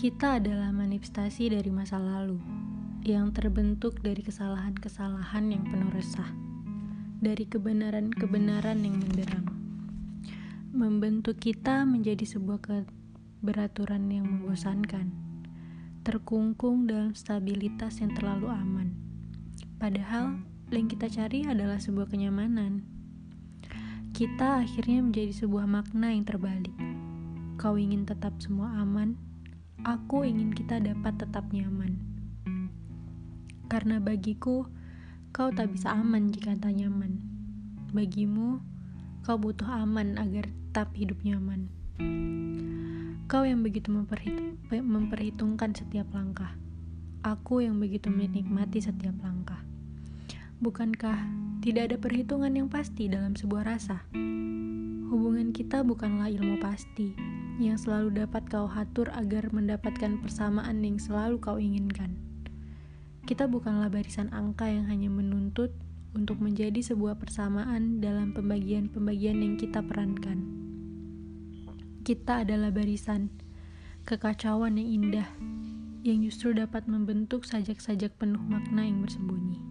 Kita adalah manifestasi dari masa lalu yang terbentuk dari kesalahan-kesalahan yang penuh resah, dari kebenaran-kebenaran yang menderam, membentuk kita menjadi sebuah keberaturan yang membosankan, terkungkung dalam stabilitas yang terlalu aman. Padahal, yang kita cari adalah sebuah kenyamanan. Kita akhirnya menjadi sebuah makna yang terbalik. Kau ingin tetap semua aman, Aku ingin kita dapat tetap nyaman. Karena bagiku, kau tak bisa aman jika tak nyaman. Bagimu, kau butuh aman agar tetap hidup nyaman. Kau yang begitu memperhit memperhitungkan setiap langkah. Aku yang begitu menikmati setiap langkah. Bukankah tidak ada perhitungan yang pasti dalam sebuah rasa? Hubungan kita bukanlah ilmu pasti, yang selalu dapat kau atur agar mendapatkan persamaan yang selalu kau inginkan. Kita bukanlah barisan angka yang hanya menuntut untuk menjadi sebuah persamaan dalam pembagian-pembagian yang kita perankan. Kita adalah barisan kekacauan yang indah yang justru dapat membentuk sajak-sajak penuh makna yang bersembunyi.